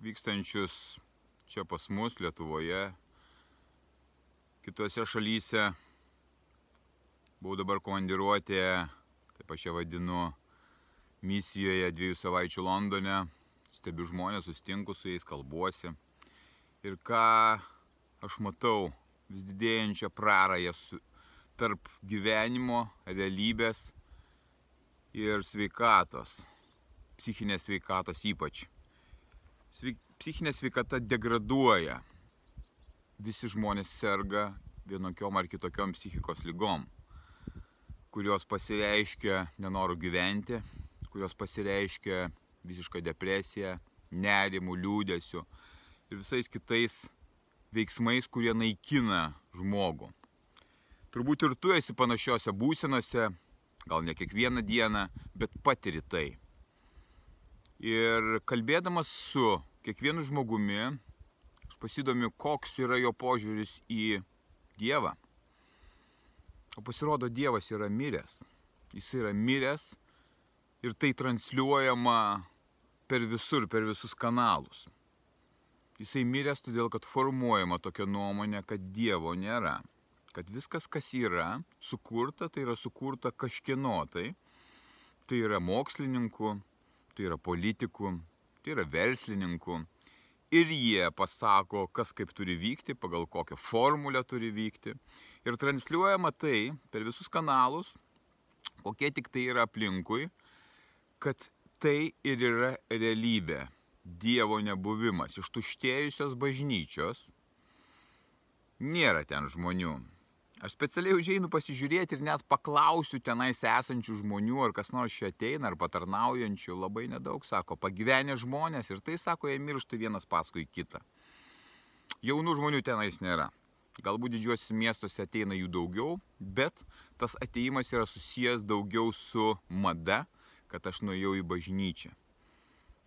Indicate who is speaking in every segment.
Speaker 1: vykstančius čia pas mus Lietuvoje, kitose šalyse. Buvau dabar komandiruotėje, taip aš ją vadinu, misijoje dviejų savaičių Londone. Stebiu žmonės, sustinku su jais, kalbuosi. Ir ką aš matau, vis didėjančią prarąją tarp gyvenimo, realybės ir sveikatos psichinės sveikatos ypač. Psichinė sveikata degraduoja. Visi žmonės serga vienokiom ar kitokiom psichikos lygom, kurios pasireiškia nenoru gyventi, kurios pasireiškia visišką depresiją, nerimų, liūdėsiu ir visais kitais veiksmais, kurie naikina žmogų. Turbūt ir tu esi panašiose būsenose, gal ne kiekvieną dieną, bet patiri tai. Ir kalbėdamas su kiekvienu žmogumi, pasidomiu, koks yra jo požiūris į Dievą. O pasirodo, Dievas yra miręs. Jis yra miręs ir tai transliuojama per visur, per visus kanalus. Jisai miręs todėl, kad formuojama tokia nuomonė, kad Dievo nėra. Kad viskas, kas yra sukurta, tai yra sukurta kažkieno tai. Tai yra mokslininkų, tai yra politikų, tai yra verslininkų. Ir jie pasako, kas kaip turi vykti, pagal kokią formulę turi vykti. Ir transliuojama tai per visus kanalus, kokie tik tai yra aplinkui, kad tai ir yra realybė. Dievo nebuvimas ištuštėjusios bažnyčios. Nėra ten žmonių. Aš specialiai užeinu pasižiūrėti ir net paklausiu tenais esančių žmonių, ar kas nors čia ateina, ar patarnaujančių, labai nedaug sako, pagyvenę žmonės ir tai sako, jie miršta vienas paskui kitą. Jaunų žmonių tenais nėra. Galbūt didžiuosiuose miestuose ateina jų daugiau, bet tas ateimas yra susijęs daugiau su mada, kad aš nuėjau į bažnyčią.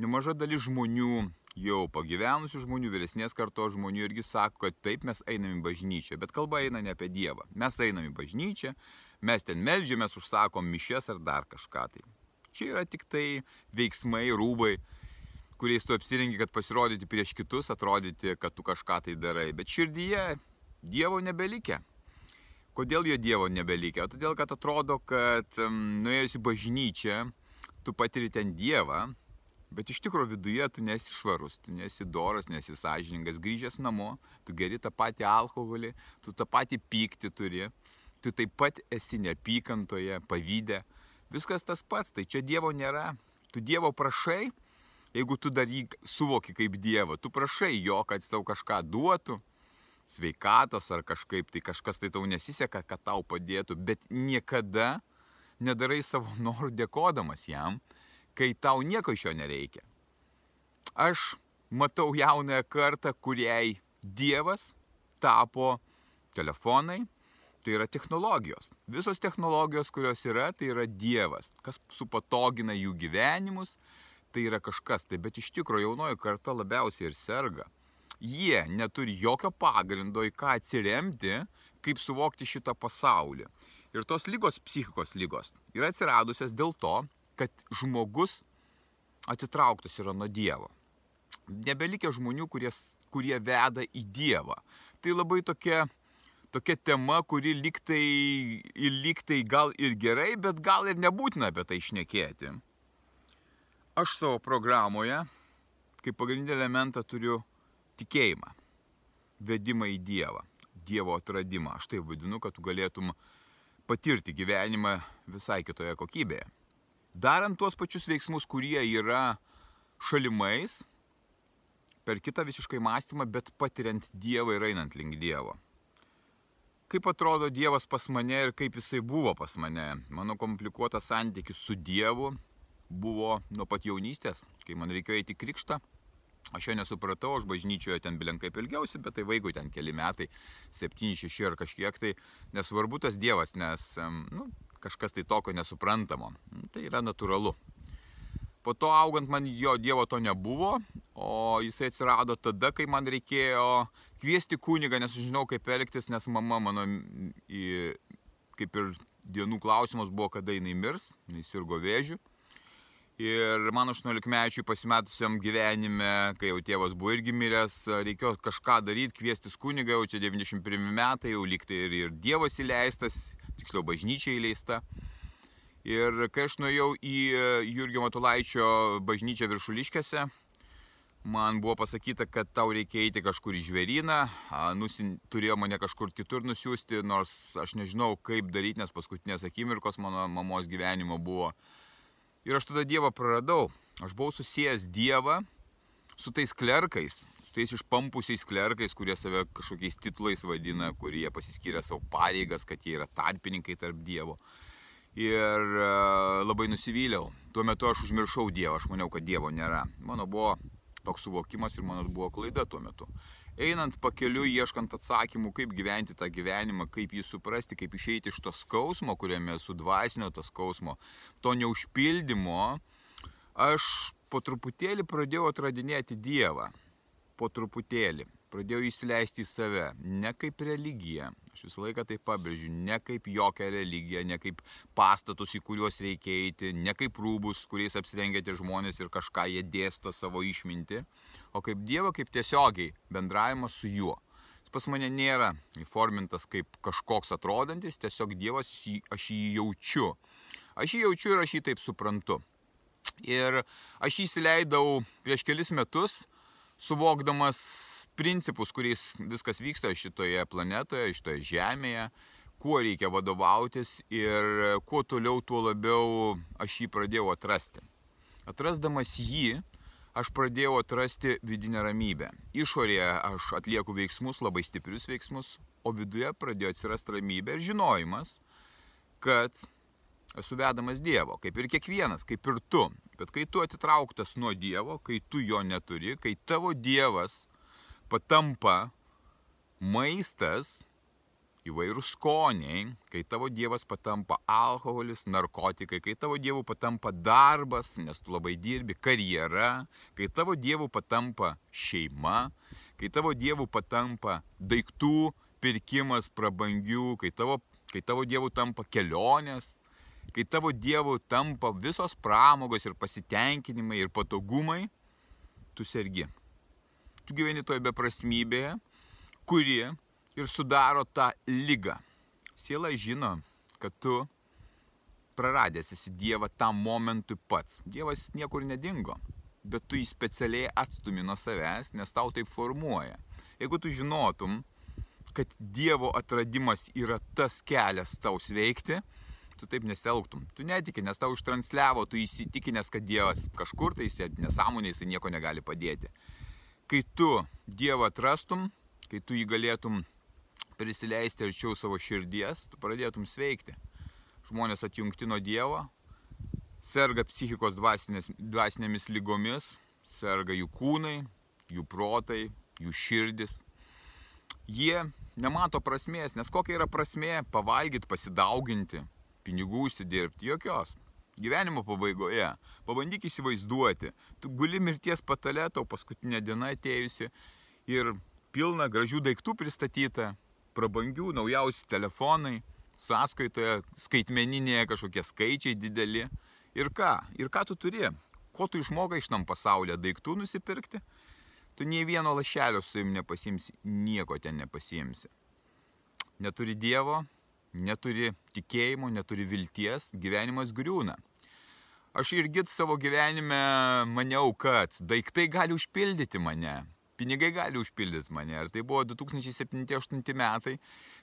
Speaker 1: Nemaža dalis žmonių jau pagyvenusių žmonių, vyresnės kartos žmonių irgi sako, kad taip mes einame į bažnyčią, bet kalba eina ne apie Dievą. Mes einame į bažnyčią, mes ten melžiamės, užsakom mišes ar dar kažką tai. Čia yra tik tai veiksmai, rūbai, kuriais tu apsirengi, kad pasirodyti prieš kitus, atrodyti, kad tu kažką tai darai. Bet širdyje Dievo nebelikia. Kodėl jo Dievo nebelikia? Todėl, kad atrodo, kad um, nuėjus į bažnyčią, tu patiri ten Dievą, Bet iš tikrųjų viduje tu nesi švarus, tu nesi doras, nesi sąžiningas, grįžęs namo, tu geri tą patį alkoholį, tu tą patį pyktį turi, tu taip pat esi neapykantoje, pavydę. Viskas tas pats, tai čia Dievo nėra. Tu Dievo prašai, jeigu tu dar jį suvoki kaip Dievą, tu prašai jo, kad jis tau kažką duotų, sveikatos ar kažkaip, tai kažkas tai tau nesiseka, kad tau padėtų, bet niekada nedarai savo norų dėkodamas jam kai tau nieko iš jo nereikia. Aš matau jaunąją kartą, kuriai Dievas tapo telefonai, tai yra technologijos. Visos technologijos, kurios yra, tai yra Dievas. Kas supatogina jų gyvenimus, tai yra kažkas. Tai bet iš tikrųjų jaunoji karta labiausiai ir serga. Jie neturi jokio pagrindo į ką atsiremti, kaip suvokti šitą pasaulį. Ir tos lygos, psichikos lygos, yra atsiradusios dėl to, kad žmogus atitrauktas yra nuo Dievo. Nebelikia žmonių, kurie, kurie veda į Dievą. Tai labai tokia, tokia tema, kuri liktai, liktai gal ir gerai, bet gal ir nebūtina apie tai išnekėti. Aš savo programoje kaip pagrindinį elementą turiu tikėjimą, vedimą į Dievą, Dievo atradimą. Aš tai vadinu, kad tu galėtum patirti gyvenimą visai kitoje kokybėje darant tuos pačius veiksmus, kurie yra šalimais, per kitą visiškai mąstymą, bet patiriant Dievą ir einant link Dievo. Kaip atrodo Dievas pas mane ir kaip jisai buvo pas mane. Mano komplikuotas santykis su Dievu buvo nuo pat jaunystės, kai man reikėjo eiti krikštą. Aš jo nesupratau, aš bažnyčioje ten bilenkai ilgiausi, bet tai vaikui ten keli metai, 7-6 ar kažkiek tai, nesvarbu tas Dievas, nes nu, kažkas tai tokio nesuprantamo. Tai yra natūralu. Po to augant man jo Dievo to nebuvo, o jisai atsirado tada, kai man reikėjo kviesti kunigą, nes žinau, kaip elgtis, nes mama mano kaip ir dienų klausimas buvo, kada jinai mirs, jinai sirgo vėžių. Ir mano 18 mečiui pasimetusiam gyvenime, kai jau tėvas buvo irgi miręs, reikėjo kažką daryti, kviestis kunigą, jau čia 91 metai, jau liktai ir, ir Dievas įleistas, tiksliau bažnyčia įleista. Ir kai aš nuėjau į e, Jurgio Matulaičio bažnyčią viršuliškėse, man buvo pasakyta, kad tau reikia eiti kažkur į žvėryną, nusin, turėjo mane kažkur kitur nusiųsti, nors aš nežinau kaip daryti, nes paskutinės akimirkos mano mamos gyvenimo buvo. Ir aš tada Dievą praradau. Aš buvau susijęs Dievą su tais klerkais, su tais išpampusiais klerkais, kurie save kažkokiais titulais vadina, kurie pasiskyrė savo pareigas, kad jie yra tarpininkai tarp Dievo ir e, labai nusivyliau. Tuo metu aš užmiršau Dievą, aš maniau, kad Dievo nėra. Mano buvo toks suvokimas ir mano buvo klaida tuo metu. Einant pakeliu, ieškant atsakymų, kaip gyventi tą gyvenimą, kaip jį suprasti, kaip išeiti iš to skausmo, kuriame esu dvasinio to skausmo, to neužpildymo, aš po truputėlį pradėjau atradinėti Dievą. Po truputėlį pradėjau įsileisti į save, ne kaip religiją, aš visą laiką tai pabrėžiu, ne kaip jokią religiją, ne kaip pastatus, į kuriuos reikia eiti, ne kaip rūbus, kuriais apsirengėte žmonės ir kažką jie dėsto savo išminti, o kaip Dievą, kaip tiesiogiai bendravimas su juo. Jis pas mane nėra įformintas kaip kažkoks atrodantis, tiesiog Dievas, aš jį jaučiu. Aš jį jaučiu ir aš jį taip suprantu. Ir aš jį įsileidau prieš kelis metus, suvokdamas principus, kuriais viskas vyksta šitoje planetoje, šitoje Žemėje, kuo reikia vadovautis ir kuo toliau, tuo labiau aš jį pradėjau atrasti. Atrasdamas jį, aš pradėjau atrasti vidinę ramybę. Išorėje aš atlieku veiksmus, labai stiprius veiksmus, o viduje pradėjo atsirasti ramybė ir žinojimas, kad esu vedamas Dievo, kaip ir kiekvienas, kaip ir tu. Bet kai tu atitrauktas nuo Dievo, kai tu jo neturi, kai tavo Dievas patampa maistas, įvairūs skoniai, kai tavo dievas patampa alkoholis, narkotikai, kai tavo dievų patampa darbas, nes tu labai dirbi, karjera, kai tavo dievų patampa šeima, kai tavo dievų patampa daiktų pirkimas prabangių, kai tavo, kai tavo dievų tampa kelionės, kai tavo dievų tampa visos pramogos ir pasitenkinimai ir patogumai, tu sergi tu gyveni toje beprasmybėje, kuri ir sudaro tą lygą. Siela žino, kad tu praradęs esi Dievą tam momentui pats. Dievas niekur nedingo, bet tu jį specialiai atstumi nuo savęs, nes tau taip formuoja. Jeigu tu žinotum, kad Dievo atradimas yra tas kelias tau sveikti, tu taip nesielgtum. Tu netiki, nes tau užtransliavo, tu įsitikinęs, kad Dievas kažkur tai nesąmonė, jis nieko negali padėti kai tu Dievą atrastum, kai tu jį galėtum prisileisti arčiau savo širdies, tu pradėtum sveikti. Žmonės atjungti nuo Dievo, serga psichikos dvasinėmis lygomis, serga jų kūnai, jų protai, jų širdis. Jie nemato prasmės, nes kokia yra prasmė pavalgyti, pasidauginti, pinigų užsidirbti, jokios gyvenimo pabaigoje. Pabandyk įsivaizduoti, tu guli mirties patale, tau paskutinė diena atėjusi ir pilna gražių daiktų pristatyta, prabangių, naujausi telefonai, sąskaitoje, skaitmeninėje kažkokie skaičiai dideli. Ir ką? Ir ką tu turi? Ko tu išmokai iš tam pasaulyje daiktų nusipirkti? Tu nei vieno lašelio su jum nepasimsi, nieko ten nepasimsi. Neturi Dievo, neturi tikėjimo, neturi vilties, gyvenimas griūna. Aš irgi savo gyvenime maniau, kad daiktai gali užpildyti mane, pinigai gali užpildyti mane. Ir tai buvo 2007-2008 metai,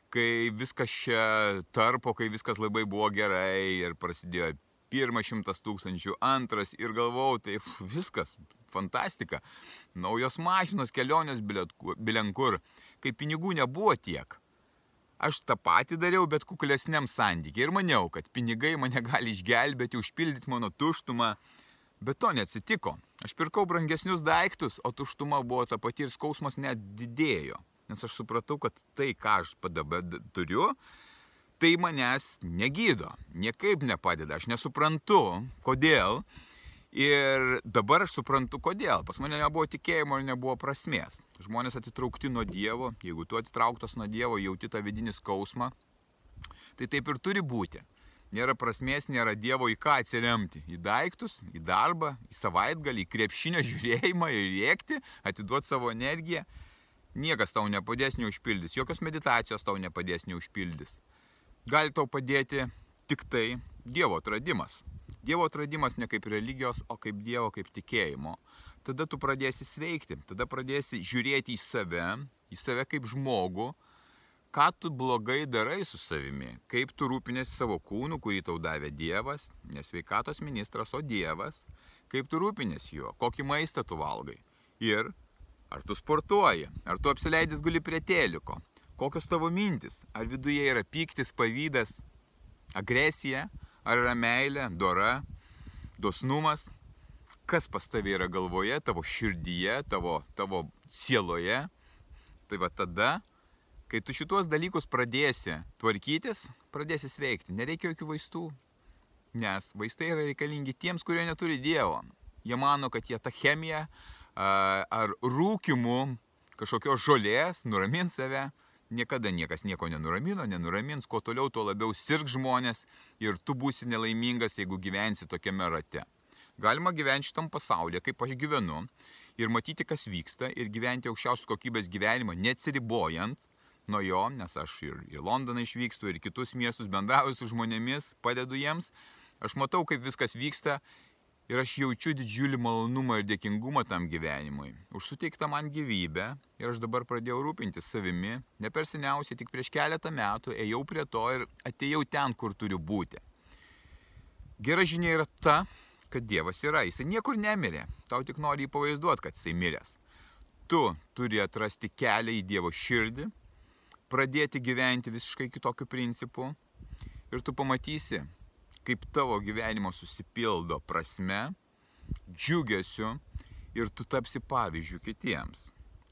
Speaker 1: kai viskas čia tarpo, kai viskas labai buvo gerai ir prasidėjo pirmas šimtas tūkstančių, antras ir galvau, tai f, viskas, fantastika. Naujos mašinos, kelionės bilenkur, kai pinigų nebuvo tiek Aš tą patį dariau, bet kuklesniam santykiai ir maniau, kad pinigai mane gali išgelbėti, užpildyti mano tuštumą, Bet to neatsitiko. Aš pirkau brangesnius daiktus, o tuštuma buvo ta pati ir skausmas net didėjo. Nes aš supratau, kad tai, ką aš dabar turiu, tai manęs negydo. Niekaip nepadeda. Aš nesuprantu, kodėl. Ir dabar aš suprantu, kodėl. Pas mane nebuvo tikėjimo ir nebuvo prasmės. Žmonės atitraukti nuo Dievo. Jeigu tu atitrauktas nuo Dievo, jauti tą vidinį skausmą, tai taip ir turi būti. Nėra prasmės, nėra Dievo į ką atsiremti. Į daiktus, į darbą, į savaitgalį, į krepšinio žiūrėjimą, į rėkti, atiduoti savo energiją. Niekas tau nepadės neužpildys, jokios meditacijos tau nepadės neužpildys. Gali tau padėti tik tai Dievo atradimas. Dievo atradimas ne kaip religijos, o kaip Dievo, kaip tikėjimo. Tada tu pradėsi sveikti, tada pradėsi žiūrėti į save, į save kaip žmogų, ką tu blogai darai su savimi, kaip tu rūpinėsi savo kūnu, kurį tau davė Dievas, nesveikatos ministras, o Dievas, kaip tu rūpinėsi juo, kokį maistą tu valgai. Ir ar tu sportuoji, ar tu apsileidęs guli prie teliko, kokios tavo mintis, ar viduje yra pyktis, pavydas, agresija, ar yra meilė, dora, dosnumas, kas pas tavai yra galvoje, tavo širdyje, tavo, tavo sieloje. Tai va tada Kai tu šituos dalykus pradėsi tvarkytis, pradėsi sveikti. Nereikia jokių vaistų, nes vaistai yra reikalingi tiems, kurie neturi Dievo. Jie mano, kad jie tą chemiją ar rūkimų kažkokios žolės nuramins save. Niekada niekas nieko nenuramino, nenuramins, kuo toliau, tuo labiau sirg žmonės ir tu būsi nelaimingas, jeigu gyvensi tokiame rate. Galima gyventi šitam pasaulyje, kaip aš gyvenu, ir matyti, kas vyksta, ir gyventi aukščiausios kokybės gyvenimą, neatsiribojant nuo jo, nes aš ir į Londoną išvykstu, ir kitus miestus bendrauju su žmonėmis, padedu jiems. Aš matau, kaip viskas vyksta ir aš jaučiu didžiulį malonumą ir dėkingumą tam gyvenimui. Už suteiktą man gyvybę ir aš dabar pradėjau rūpintis savimi. Ne per seniausiai, tik prieš keletą metų ėjau prie to ir atėjau ten, kur turiu būti. Gera žinia yra ta, kad Dievas yra, jisai niekur nemirė, tau tik nori jį pavaizduoti, kad jisai miręs. Tu turi atrasti kelią į Dievo širdį pradėti gyventi visiškai kitokiu principu ir tu pamatysi, kaip tavo gyvenimo susipildo prasme, džiugesiu ir tu tapsi pavyzdžių kitiems.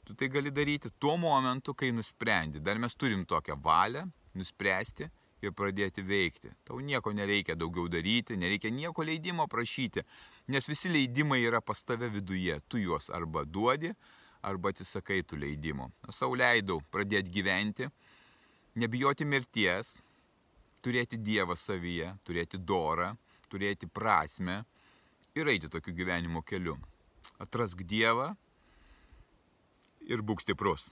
Speaker 1: Tu tai gali daryti tuo momentu, kai nusprendi. Dar mes turim tokią valią nuspręsti ir pradėti veikti. Tau nieko nereikia daugiau daryti, nereikia nieko leidimo prašyti, nes visi leidimai yra pas tave viduje. Tu juos arba duodi, arba atsisakai tų leidimų. Sau leidau pradėti gyventi, nebijoti mirties, turėti Dievą savyje, turėti dorą, turėti prasme ir eiti tokiu gyvenimo keliu. Atrask Dievą ir būk stiprus.